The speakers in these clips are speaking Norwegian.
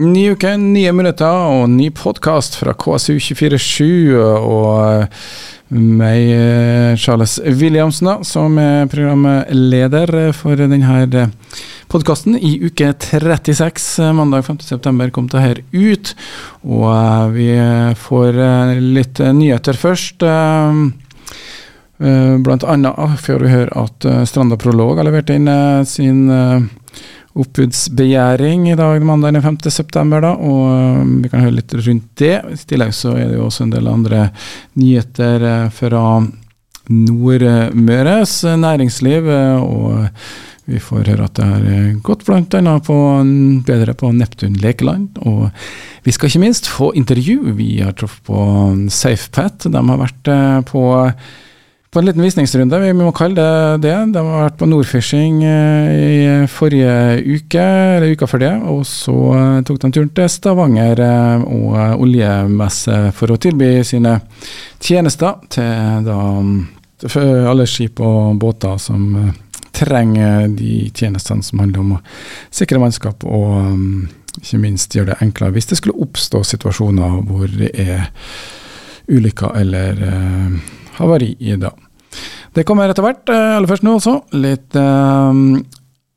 Ny uke, nye minutter og ny podkast fra KSU247. Og meg, eh, Charles Williamsen, da, som er programleder for denne podkasten i uke 36. Mandag 5.9 kom det her ut. Og eh, vi får eh, litt nyheter først. Blant annet får vi høre at Stranda Prolog har levert inn sin oppbudsbegjæring i dag, mandag den 5. september, da, og um, vi kan høre litt rundt det. I tillegg så er det jo også en del andre nyheter eh, fra Nordmøres næringsliv. Eh, og vi får høre at det har gått bl.a. på bedre på Neptun lekeland. Og vi skal ikke minst få intervju. Vi har truffet på SafePat. De har vært eh, på på en liten visningsrunde, vi må kalle det det. De har vært på Nordfishing eh, i forrige uke, eller uka før det. Og så eh, tok de turen til Stavanger eh, og oljemesse for å tilby sine tjenester til da, alle skip og båter som trenger de tjenestene som handler om å sikre mannskap og ikke minst gjøre det enklere hvis det skulle oppstå situasjoner hvor det er ulykker eller havari i dag. Det kommer etter hvert. Eh, aller først nå også litt eh,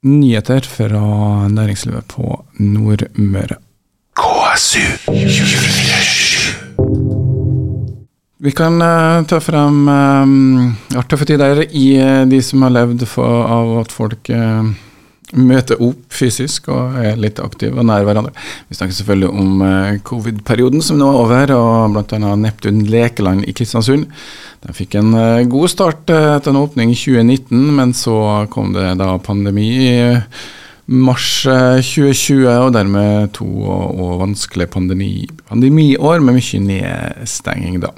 nyheter fra næringslivet på Nordmøre. KSU 247. Vi kan uh, ta frem um, artige tider i uh, de som har levd for, av at folk uh, møte opp fysisk og er litt aktive og nær hverandre. Vi snakker selvfølgelig om eh, covid-perioden som nå er over, og bl.a. Neptun lekeland i Kristiansund. De fikk en eh, god start eh, etter en åpning i 2019, men så kom det da pandemi i mars 2020, og dermed to og vanskelige pandemi, pandemiår med mye nedstenging, da.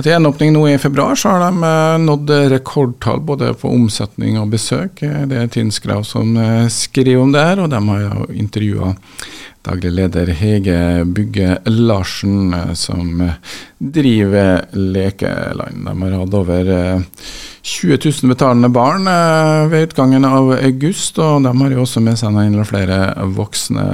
Etter gjenåpning nå i februar så har de eh, nådd rekordtall både på omsetning og besøk. Det er Tinskrav som eh, skriver om det her, og de har intervjua daglig leder Hege Bygge Larsen, eh, som driver Lekeland. De har hatt over 20 000 betalende barn ved utgangen av august, og de har jo også med seg noen flere voksne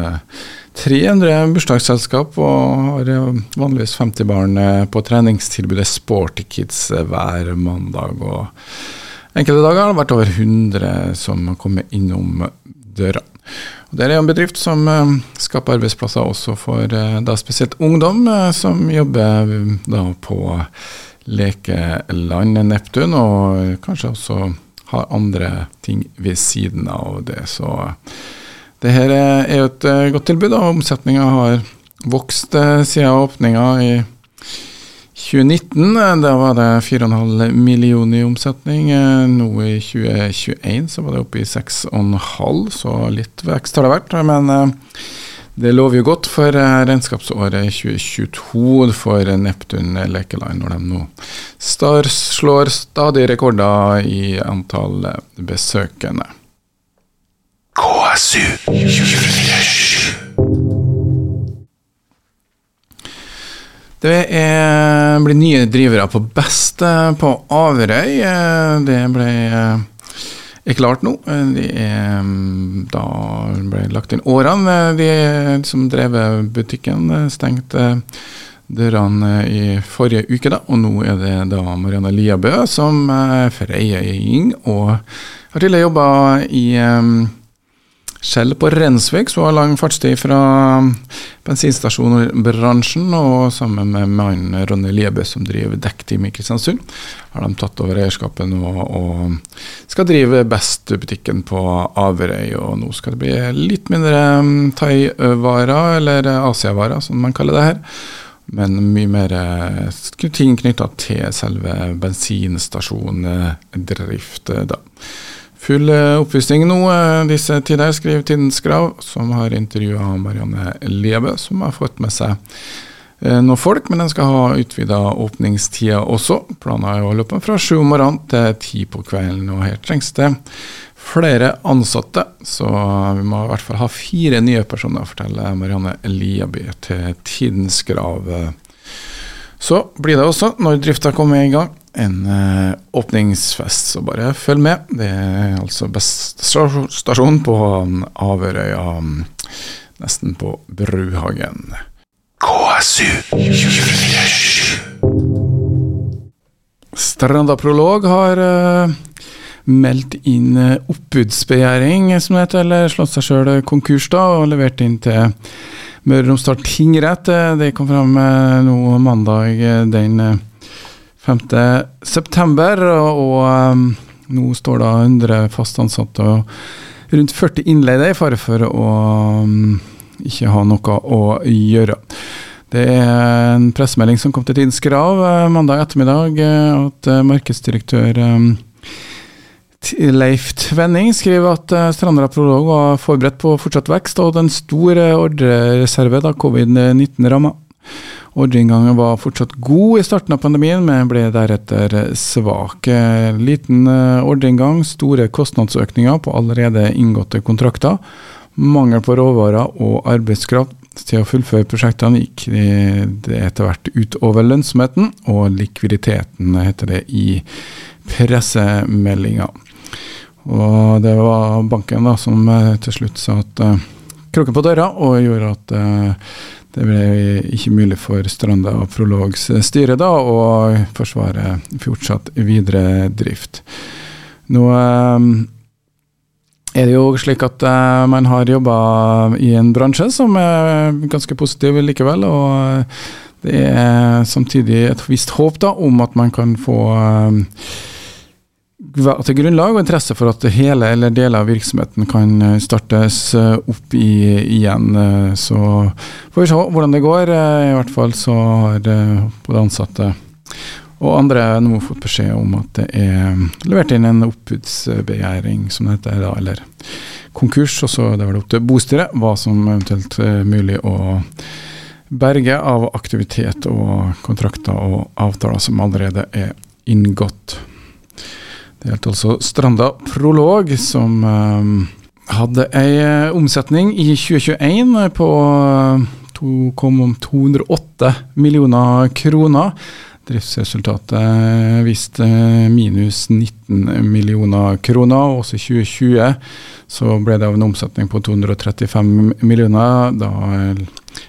300 bursdagsselskap og har vanligvis 50 barn eh, på treningstilbudet Sporty Kids eh, hver mandag. og Enkelte dager har det vært over 100 som har kommet innom døra. Og det er en bedrift som eh, skaper arbeidsplasser også for da spesielt ungdom som jobber da på lekeland Neptun, og kanskje også har andre ting ved siden av det. Så det her er jo et eh, godt tilbud, og omsetninga har vokst eh, siden åpninga i 2019. Da var det 4,5 millioner i omsetning. Eh, nå i 2021 så var det oppe i 6,5, så litt vekst har det vært. Men det lover jo godt for regnskapsåret 2022 for Neptun lekeland, når de nå slår stadig rekorder i antall besøkende. KSU 247. Det er, blir nye drivere på Best på Averøy. Det ble er klart nå. De er, da ble lagt inn årene. De som drev butikken, stengte dørene i forrige uke, da, og nå er det da Marianne Liabø som freier inn, og har tidligere jobba i Skjell på Rensvik, så har lang fartstid fra bensinstasjonbransjen, og sammen med mannen Ronny Liebø, som driver dekkteam i Kristiansund, har de tatt over eierskapet nå og skal drive Best-butikken på Averøy. Og nå skal det bli litt mindre um, thaivarer, eller asiavarer, som man kaller det her. Men mye mer eh, ting knytta til selve bensinstasjondrift, da. Full eh, oppvisning nå eh, disse tider, skriver Tidens Grav, som har intervjua Marianne Liebe, som har fått med seg eh, noen folk, men den skal ha utvida åpningstida også. Planen er å åpen fra sju om morgenen til ti på kvelden, og her trengs det flere ansatte. Så vi må i hvert fall ha fire nye personer, forteller Marianne Liaby til Tidens Grav. Så blir det også, når drifta kommer i gang, en uh, åpningsfest, så bare følg med. Det er altså best stasjon på Averøya um, nesten på Bruhagen. KSU 24 Stranda Prolog har uh, meldt inn uh, oppbudsbegjæring, som det heter, eller slått seg sjøl konkurs, da, og levert inn til Møre og Romsdal tingrett. Det kom fram uh, nå mandag den 5. september, og um, nå står da 100 fast ansatte og rundt 40 innleide i fare for å um, ikke ha noe å gjøre. Det er en pressemelding som kom til Tidens Krav eh, mandag ettermiddag, eh, at markedsdirektør markedsdirektør Leif Tvenning skriver at Strandra Prolog var forberedt på fortsatt vekst og den store stor ordrereserve da covid-19 ramma. Ordreinngangen var fortsatt god i starten av pandemien, men ble deretter svak. Liten ordreinngang, store kostnadsøkninger på allerede inngåtte kontrakter, mangel på råvarer og arbeidskraft til å fullføre prosjektene gikk det etter hvert utover lønnsomheten og likviditeten, heter det i pressemeldinga. Og det var banken da som eh, til slutt satte uh, kroken på døra og gjorde at uh, det ble ikke mulig for Stranda og Prologs styre da å forsvare fortsatt videre drift. Nå uh, er det jo slik at uh, man har jobba i en bransje som er ganske positiv likevel. Og det er samtidig et visst håp da, om at man kan få grunnlag og interesse for at hele eller deler av virksomheten kan startes opp i, igjen. Så får vi se hvordan det går. I hvert fall så har både ansatte og andre nå fått beskjed om at det er levert inn en oppbudsbegjæring, som det heter, da, eller konkurs. Og så det vel opp til bostyret hva som eventuelt er mulig å berge av aktivitet og kontrakter og avtaler som allerede er inngått. Det gjelder altså Stranda Prolog, som um, hadde ei omsetning i 2021 på 2,208 millioner kroner. Driftsresultatet viste minus 19 millioner kroner. Også i 2020 så ble det av en omsetning på 235 millioner. Da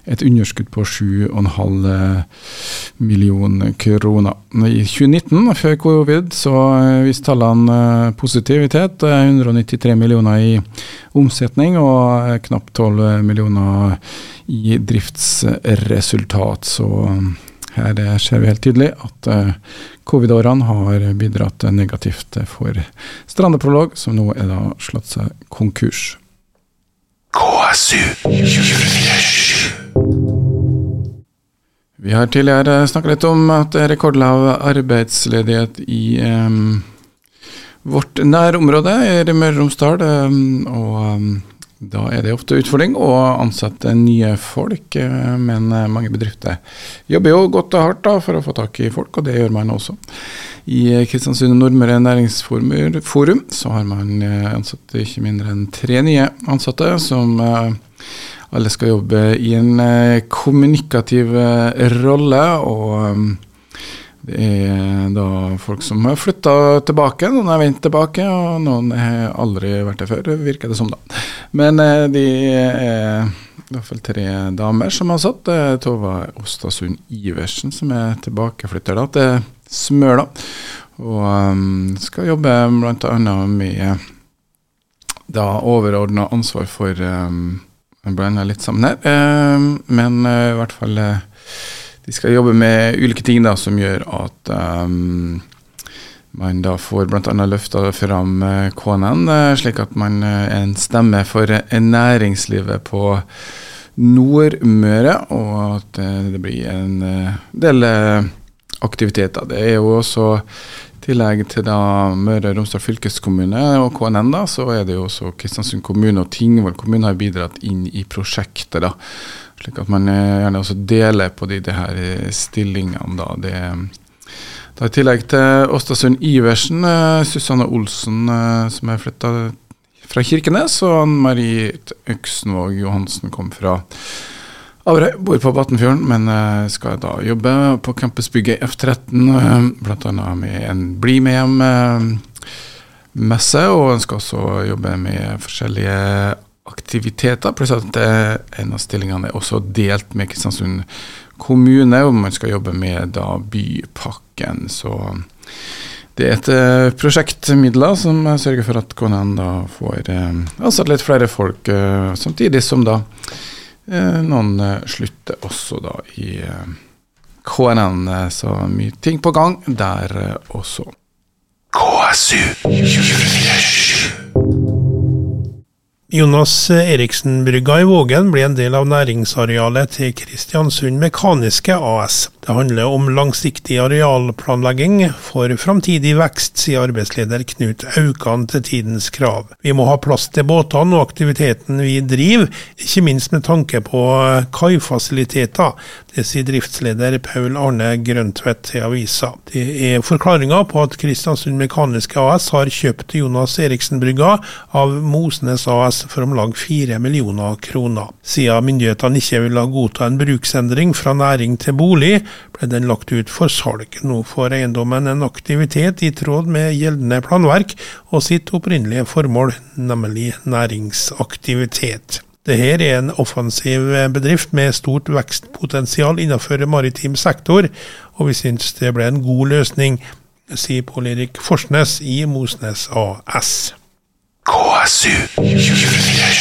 et underskudd på 7,5 millioner kroner. I 2019, før covid, så viste tallene positivitet. 193 millioner i omsetning og knapt 12 millioner i driftsresultat. Så her ser vi helt tydelig at covid-årene har bidratt negativt for Strandeprolog, som nå er da slått seg konkurs. KSU 24 Vi har tidligere snakket litt om at det er rekordlav arbeidsledighet i um, vårt nærområde i Møre og Romsdal. Og da er det ofte utfordring å ansette nye folk, eh, men eh, mange bedrifter jobber jo godt og hardt da for å få tak i folk, og det gjør man også. I Kristiansund Nordmøre Næringsforum så har man eh, ansatt ikke mindre enn tre nye ansatte, som alle skal jobbe i en kommunikativ rolle. og det er da folk som har flytta tilbake, noen har vendt tilbake, og noen har aldri vært der før, virker det som, da. Men eh, de er i hvert fall tre damer som har satt. Tova Ostasund Iversen, som er tilbakeflytter da, til Smøla. Og um, skal jobbe bl.a. med da overordna ansvar for um, Blander litt sammen her, um, men uh, i hvert fall uh, de skal jobbe med ulike ting da, som gjør at um, man da får bl.a. løfta fram KNN, uh, slik at man er en stemme for næringslivet på Nordmøre, og at det blir en del aktiviteter. Det er jo også tillegg til da Møre og Romsdal fylkeskommune og KNN, da, så er det jo også Kristiansund kommune og Tingvoll kommune har bidratt inn i prosjektet. da. Slik at man eh, gjerne også deler på de, de her eh, stillingene. da. Det, da I tillegg til Åstasund Iversen, uh, Susanne Olsen som er flytta fra Kirkenes, og Marit Øksenvåg Johansen kom fra Averøy, bor på Batnfjorden, men uh, skal da jobbe på campusbygget F13, uh, bl.a. med en Bli med hjem-messe, og en skal også jobbe med forskjellige aktiviteter, pluss at en av stillingene er også delt med Kristiansund kommune, og man skal jobbe med da bypakken. Så det er et prosjektmidler som sørger for at KNN da får ansatt litt flere folk, samtidig som da noen slutter også da i KNN. Så mye ting på gang der også. KSU 24 Jonas Eriksen-brygga i Vågen blir en del av næringsarealet til Kristiansund Mekaniske AS. Det handler om langsiktig arealplanlegging for framtidig vekst, sier arbeidsleder Knut Aukan til Tidens Krav. Vi må ha plass til båtene og aktiviteten vi driver, ikke minst med tanke på kaifasiliteter. Det sier driftsleder Paul Arne Grøntvedt til avisa. Det er forklaringa på at Kristiansund Mekaniske AS har kjøpt Jonas Eriksen-brygga av Mosnes AS for om lag fire millioner kroner. Siden myndighetene ikke ville godta en bruksendring fra næring til bolig, ble den lagt ut for salg. Nå får eiendommen en aktivitet i tråd med gjeldende planverk og sitt opprinnelige formål, nemlig næringsaktivitet. Dette er en offensiv bedrift med stort vekstpotensial innenfor maritim sektor, og vi syns det ble en god løsning, sier Pål Erik Forsnes i Mosnes AS. KSU 24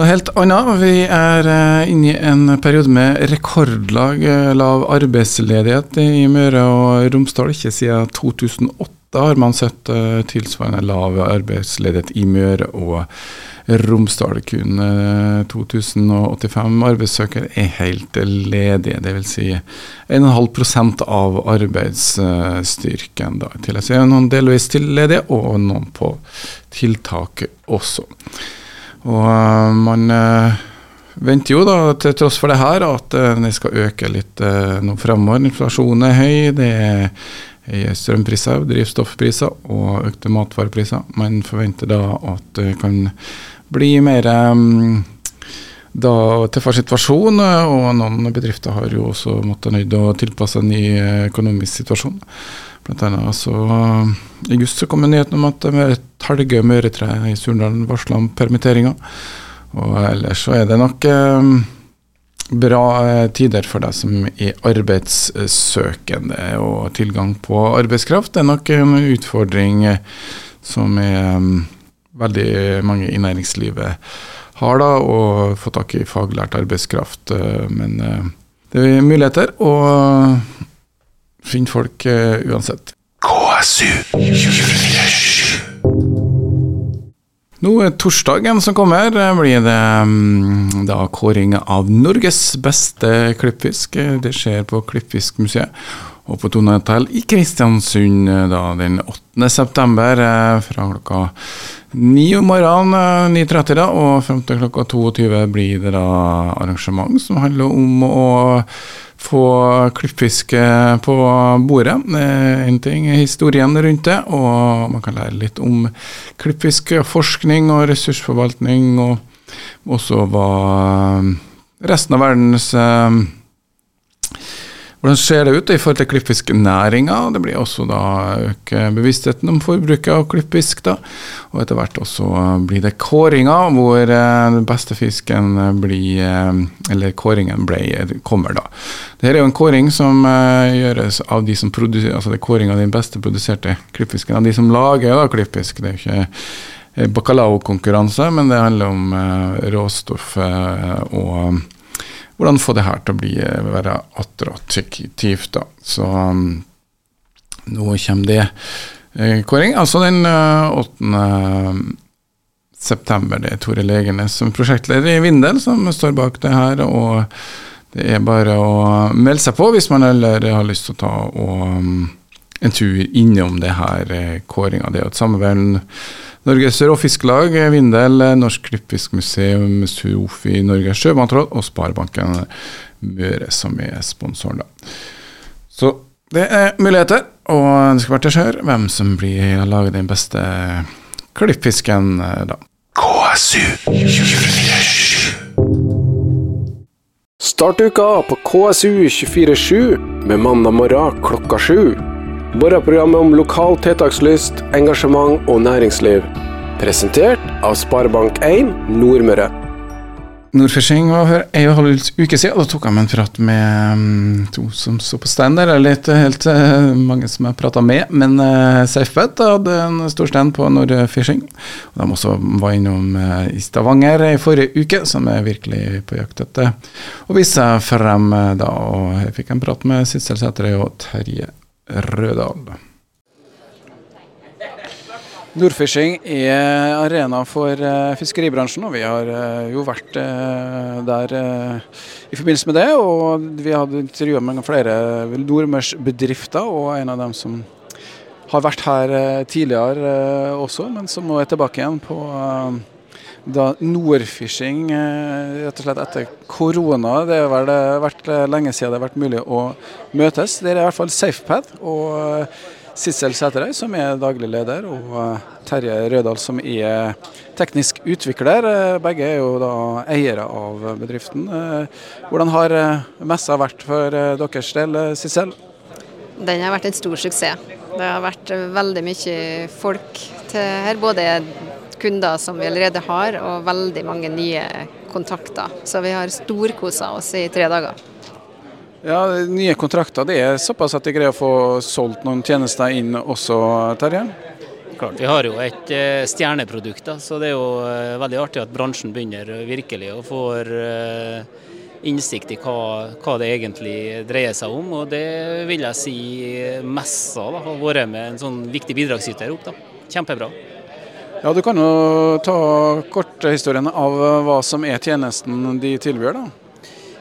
noe helt annet. Vi er uh, inne i en periode med rekordlag uh, lav arbeidsledighet i Møre og Romsdal. Ikke siden 2008 har man sett uh, tilsvarende lav arbeidsledighet i Møre og Romsdal. Kun 2085 arbeidssøkere er helt ledige, dvs. Si 1,5% av arbeidsstyrken. Da. I tillegg er noen delvis ledige, og noen på tiltak også. Og uh, man uh, venter jo da, til tross for det her, at uh, det skal øke litt nå fremover. Inflasjonen er høy, det er strømpriser, drivstoffpriser og økte matvarepriser. Man forventer da at det kan bli mer um, da tøffere situasjon, og noen bedrifter har jo også måttet nøyd å tilpasse en ny økonomisk situasjon. Blant annet så I august så kom nyheten om at Talgø Møretre i Surndalen varsla om permitteringer. Og ellers så er det nok eh, bra eh, tider for deg som er arbeidssøkende. Og tilgang på arbeidskraft det er nok en utfordring eh, som er um, veldig mange i næringslivet har, da, å få tak i faglært arbeidskraft. Men det er muligheter. og Finn folk uh, uansett. KSU 24 nå torsdagen som kommer, eh, blir det um, da kåring av Norges beste klippfisk. Det skjer på Klippfiskmuseet og på Tone Hotel i Kristiansund da den 8. september fra klokka 9 om morgenen, 9.30 da, og fram til klokka 22 blir det da arrangement som handler om å få klippfiske på bordet. En ting er historien rundt det, og man kan lære litt om klippfiskeforskning og ressursforvaltning, og også hva resten av verdens hvordan ser det ut i forhold til klippfisknæringa? Det blir også da øke bevisstheten om forbruket av klippfisk. da, Og etter hvert også blir det kåringer, hvor eh, den beste fisken blir eh, Eller kåringen ble, kommer, da. Dette er jo en kåring som eh, gjøres av de som produserer Altså det er av den beste produserte klippfisken. Av de som lager da klippfisk. Det er jo ikke bacalao-konkurranse, men det handler om råstoff og hvordan få det her til å bli, eh, være attraktivt. da. Så um, nå kommer det eh, kåring. Altså den uh, 8. september. Det er Tore Legernes som prosjektleder i Vindel som står bak det her. og det er bare å melde seg på hvis man eller har lyst til å ta og, um, en tur innom det her eh, kåringa. Det er jo et samarbeid Norges Råfisklag, Vindel, Norsk Klippfiskmuseum, Sofi Norges Sjømatråd og Sparebanken Møre som er sponsoren. da. Så det er muligheter, og det skal være til skjør hvem som blir lager den beste klippfisken, da. KSU 247. Start uka på KSU 24-7 med mandag morgen klokka sju. Morgenprogrammet om lokal tiltakslyst, engasjement og næringsliv. Presentert av Sparebank1 Nordmøre. Nordfishing var for en og en halv uke siden. Da tok jeg meg en prat med um, to som så på stand der. Eller ikke helt uh, mange som jeg prata med, men uh, SafeBet hadde en stor stand på Nordfishing. Og de også var innom uh, i Stavanger i forrige uke, som er virkelig på jakt etter å vise frem da. Og jeg fikk en prat med Sissel Sætre og Terje Rødal. Nordfishing er arena for uh, fiskeribransjen, og vi har uh, jo vært uh, der i forbindelse med det. Og vi hadde intervjua med flere nordmørsbedrifter, og en av dem som har vært her tidligere også, men som nå er tilbake igjen på da Nordfishing rett og slett etter korona. Det har vel vært lenge siden det har vært mulig å møtes. Det er i hvert fall SafePad. og Sissel Sæterøy, som er daglig leder, og eh, Terje Rødahl, som er teknisk utvikler. Eh, begge er jo da eiere av bedriften. Eh, hvordan har messa vært for deres del, Sissel? Den har vært en stor suksess. Det har vært veldig mye folk til her. Både kunder som vi allerede har, og veldig mange nye kontakter. Så vi har storkosa oss i tre dager. Ja, Nye kontrakter det er såpass at de greier å få solgt noen tjenester inn også, Terje? Klart, Vi har jo et uh, stjerneprodukt, da, så det er jo uh, veldig artig at bransjen begynner virkelig å få innsikt i hva, hva, det egentlig dreier seg om. Og det vil jeg si Messa da, har vært med en sånn viktig bidragsyter opp. da. Kjempebra. Ja, Du kan jo ta korthistorien av hva som er tjenesten de tilbyr. da.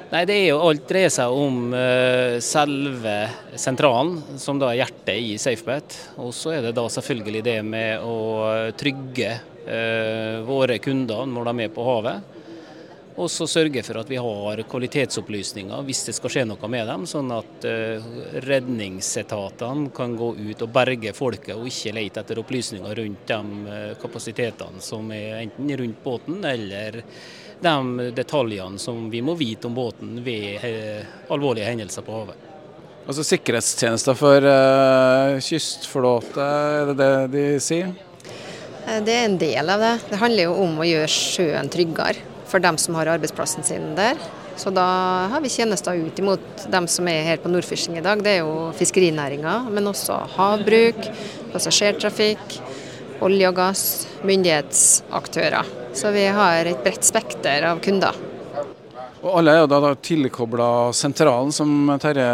Nei, det er jo Alt dreier seg om uh, selve sentralen, som da er hjertet i SafeBet. Og så er det da selvfølgelig det med å trygge uh, våre kunder når de er på havet. Og så sørge for at vi har kvalitetsopplysninger hvis det skal skje noe med dem, sånn at uh, redningsetatene kan gå ut og berge folket, og ikke lete etter opplysninger rundt de kapasitetene som er enten rundt båten eller de detaljene som vi må vite om båten ved eh, alvorlige hendelser på havet. Altså Sikkerhetstjenester for uh, kystflåte, er det det de sier? Eh, det er en del av det. Det handler jo om å gjøre sjøen tryggere for dem som har arbeidsplassen sin der. Så da har vi tjenester ut imot dem som er her på Nordfishing i dag. Det er jo fiskerinæringa, men også havbruk, passasjertrafikk, olje og gass, myndighetsaktører. Så vi har et bredt spekter av kunder. Og Alle er jo da, da tilkobla sentralen som Terje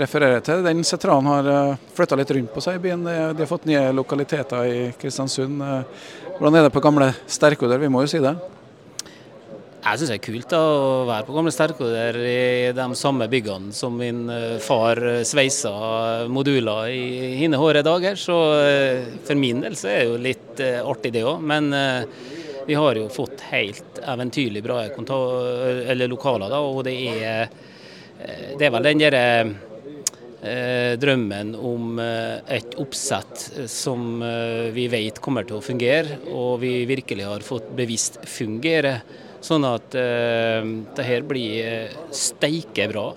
refererer til. Den sentralen har eh, flytta litt rundt på seg i byen. De har fått nye lokaliteter i Kristiansund. Eh, hvordan er det på gamle Sterkoder? Vi må jo si det. Jeg syns det er kult da, å være på gamle Sterkoder i de samme byggene som min eh, far sveisa moduler i hine hårde dager. Så for min del så er det jo litt artig det òg. Men vi har jo fått helt eventyrlig bra lokaler, da, og det er, eh, det er vel den derre eh, drømmen om eh, et oppsett som eh, vi vet kommer til å fungere, og vi virkelig har fått bevisst fungere. Sånn at eh, det her blir eh, steike bra.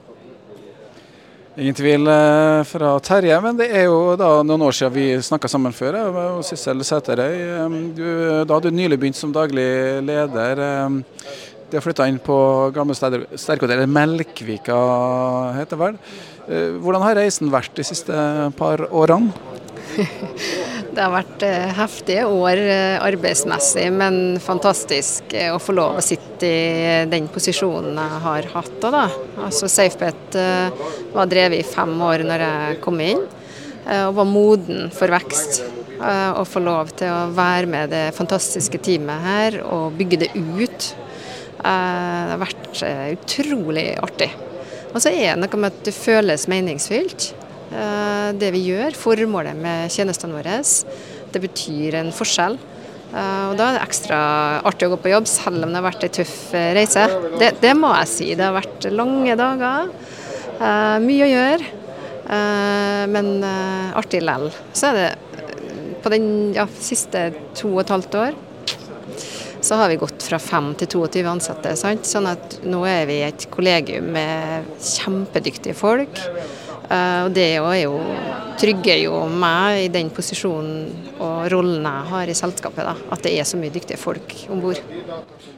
Ingen tvil eh, fra Terje, men det er jo da noen år siden vi snakka sammen før. og Sissel Sæterøy, da hadde du nylig begynt som daglig leder. De har flytta inn på gamle Sterkhotell, eller Melkvika heter det vel. Eh, hvordan har reisen vært de siste par årene? Det har vært eh, heftige år eh, arbeidsmessig, men fantastisk eh, å få lov å sitte i den posisjonen jeg har hatt. Da. Altså SafeBet var drevet i fem år når jeg kom inn, og var moden for vekst. Å få lov til å være med det fantastiske teamet her og bygge det ut. Det har vært utrolig artig. Og så er det noe med at det føles meningsfylt. Eh, det vi gjør, formålet med tjenestene våre, det betyr en forskjell. Eh, og Da er det ekstra artig å gå på jobb, selv om det har vært en tøff eh, reise. Det, det må jeg si. Det har vært lange dager, mye å gjøre, men artig lell. Så er det på den ja, siste to og et halvt år så har vi gått fra 5 til 22 ansatte. Sant? Sånn at nå er vi et kollegium med kjempedyktige folk. Uh, og det er jo, trygger jo meg i den posisjonen og rollen jeg har i selskapet. Da. At det er så mye dyktige folk om bord.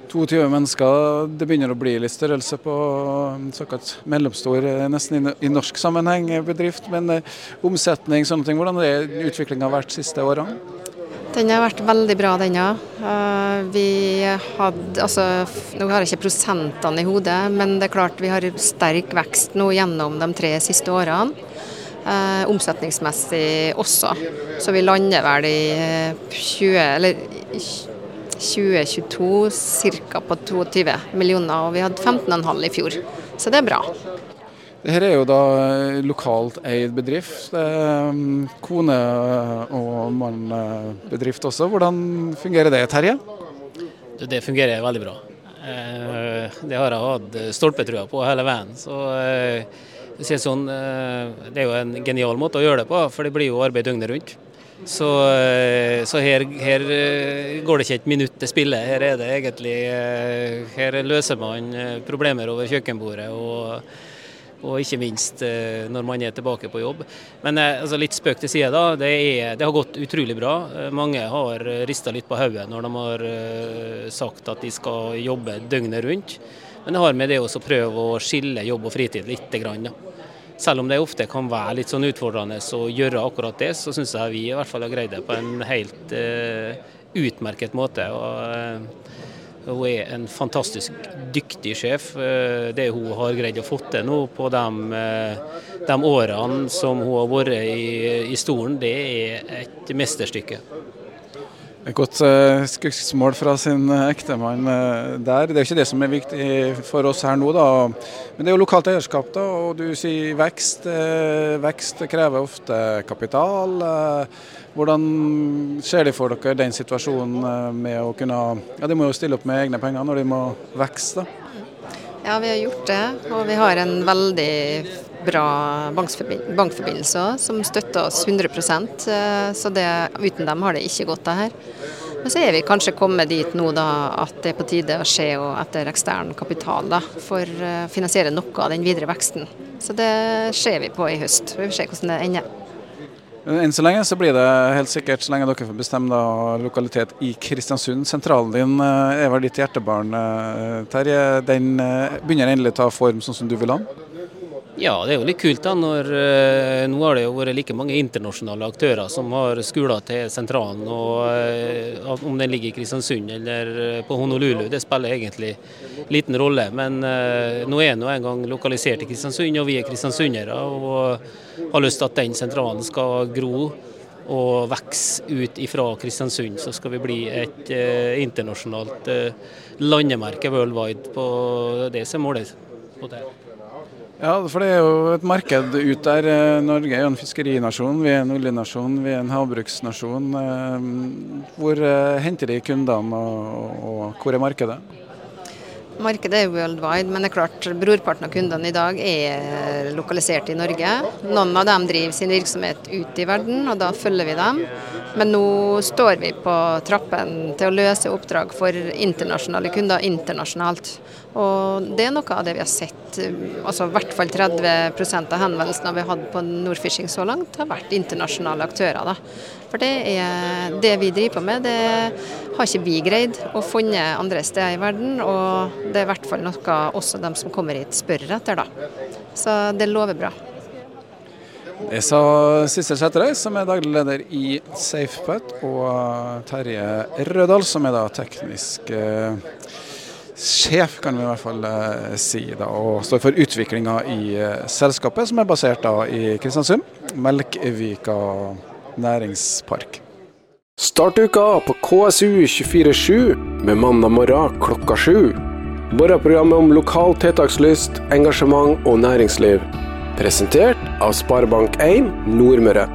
22 mennesker, det begynner å bli litt størrelse på såkalt mellomstor, nesten i norsk sammenheng, bedrift. Men omsetning, sånne ting, hvordan har utviklinga vært de siste årene? Den har vært veldig bra, den òg. Vi hadde altså, Nå har jeg ikke prosentene i hodet, men det er klart vi har sterk vekst nå gjennom de tre siste årene. Eh, omsetningsmessig også. Så vi lander vel i 20, eller 2022 ca. på 22 millioner, og vi hadde 15,5 i fjor. Så det er bra. Dette er jo da lokalt eid bedrift. Kone og mann-bedrift også. Hvordan fungerer det, Terje? Det fungerer veldig bra. Eh, det har jeg hatt stolpetrua på hele veien. Så eh, sånn, eh, det er jo en genial måte å gjøre det på, for det blir jo arbeid døgnet rundt. Så, eh, så her, her, eh, går det ikke et minutt til spille. Her er det egentlig eh, Her løser man problemer over kjøkkenbordet. og og ikke minst når man er tilbake på jobb. Men altså, litt spøk til side, da. Det, er, det, har gått utrolig bra. Mange har rista litt på hodet når de har sagt at de skal jobbe døgnet rundt. Men det har med det å prøve å skille jobb og fritid litt. Grann. Selv om det ofte kan være litt sånn utfordrende å gjøre akkurat det, så syns jeg vi i hvert fall har greid det på en helt uh, utmerket måte. Og, uh, hun er en fantastisk dyktig sjef. Uh, det hun har greid å få til nå på de, de, årene som hun har vært i, i stolen, det er et mesterstykke. Et godt uh, skussmål fra sin uh, ektemann uh, der. Det er jo ikke det som er viktig for oss her nå, da. Men det er jo lokalt eierskap, da. Og du sier vekst. vekst krever ofte kapital. hvordan ser de for dere den situasjonen med å kunne Ja, de må jo stille opp med egne penger når de må da. Ja, vi har gjort det. Og vi har en veldig bra bankforbindelser som støtter oss 100 eh, så det, uten dem har det ikke gått det her. Men så er vi kanskje kommet dit nå da, at det er på tide å se etter ekstern kapital da, for å finansiere noe av den videre veksten. Så det ser vi på i høst. Vi får se hvordan det ender. Enn så lenge så blir det helt sikkert, så lenge dere får bestemme da, lokalitet i Kristiansund. Sentralen din eh, er vel ditt hjertebarn, eh, Terje. Den eh, begynner endelig å ta form sånn som du vil ha den? Ja, det er jo litt kult da, når eh, nå har det jo vært like mange internasjonale aktører som har skoler til sentralen. og eh, Om den ligger i Kristiansund eller på Honolulu, det spiller egentlig liten rolle. Men eh, nå er den engang en gang lokalisert i Kristiansund, og vi er kristiansundere. Og har lyst til at den sentralen skal gro og vokse ut ifra Kristiansund. Så skal vi bli et internasjonalt landemerke worldwide på det som er målet på det. Ja, for det er jo et marked ut der. Eh, Norge er jo en fiskerinasjon, vi er en oljenasjon, vi er en havbruksnasjon. Eh, hvor eh, henter de kundene, og, hvor er markedet? Markedet er worldwide, men det er klart brorparten av kundene i dag er lokalisert i Norge. Noen av dem driver sin virksomhet ut i verden, og da følger vi dem. Men nå står vi på trappen til å løse oppdrag for internasjonale kunder internasjonalt. Og det er noe av det vi har sett. altså I hvert fall 30% av henvendelsene vi har hatt på Nordfishing så langt, har vært internasjonale aktører. Da. For det er det vi driver på med. Det har ikke vi greid å funne andre steder i verden. Og det er i hvert fall noe også de som kommer hit spør etter. da. Så det lover bra. Det sa Sissel Sæterøy, som er daglig leder i SafePut, og Terje Rødal, som er da teknisk eh, sjef, kan vi i hvert fall eh, si, da, og står for utviklinga i eh, selskapet, som er basert da i Kristiansund. Melkvika næringspark. Start uka på KSU 247 med mandag morgen klokka sju. Morgenprogrammet om lokal tiltakslyst, engasjement og næringsliv. Presentert av Sparebank1 Nordmøre.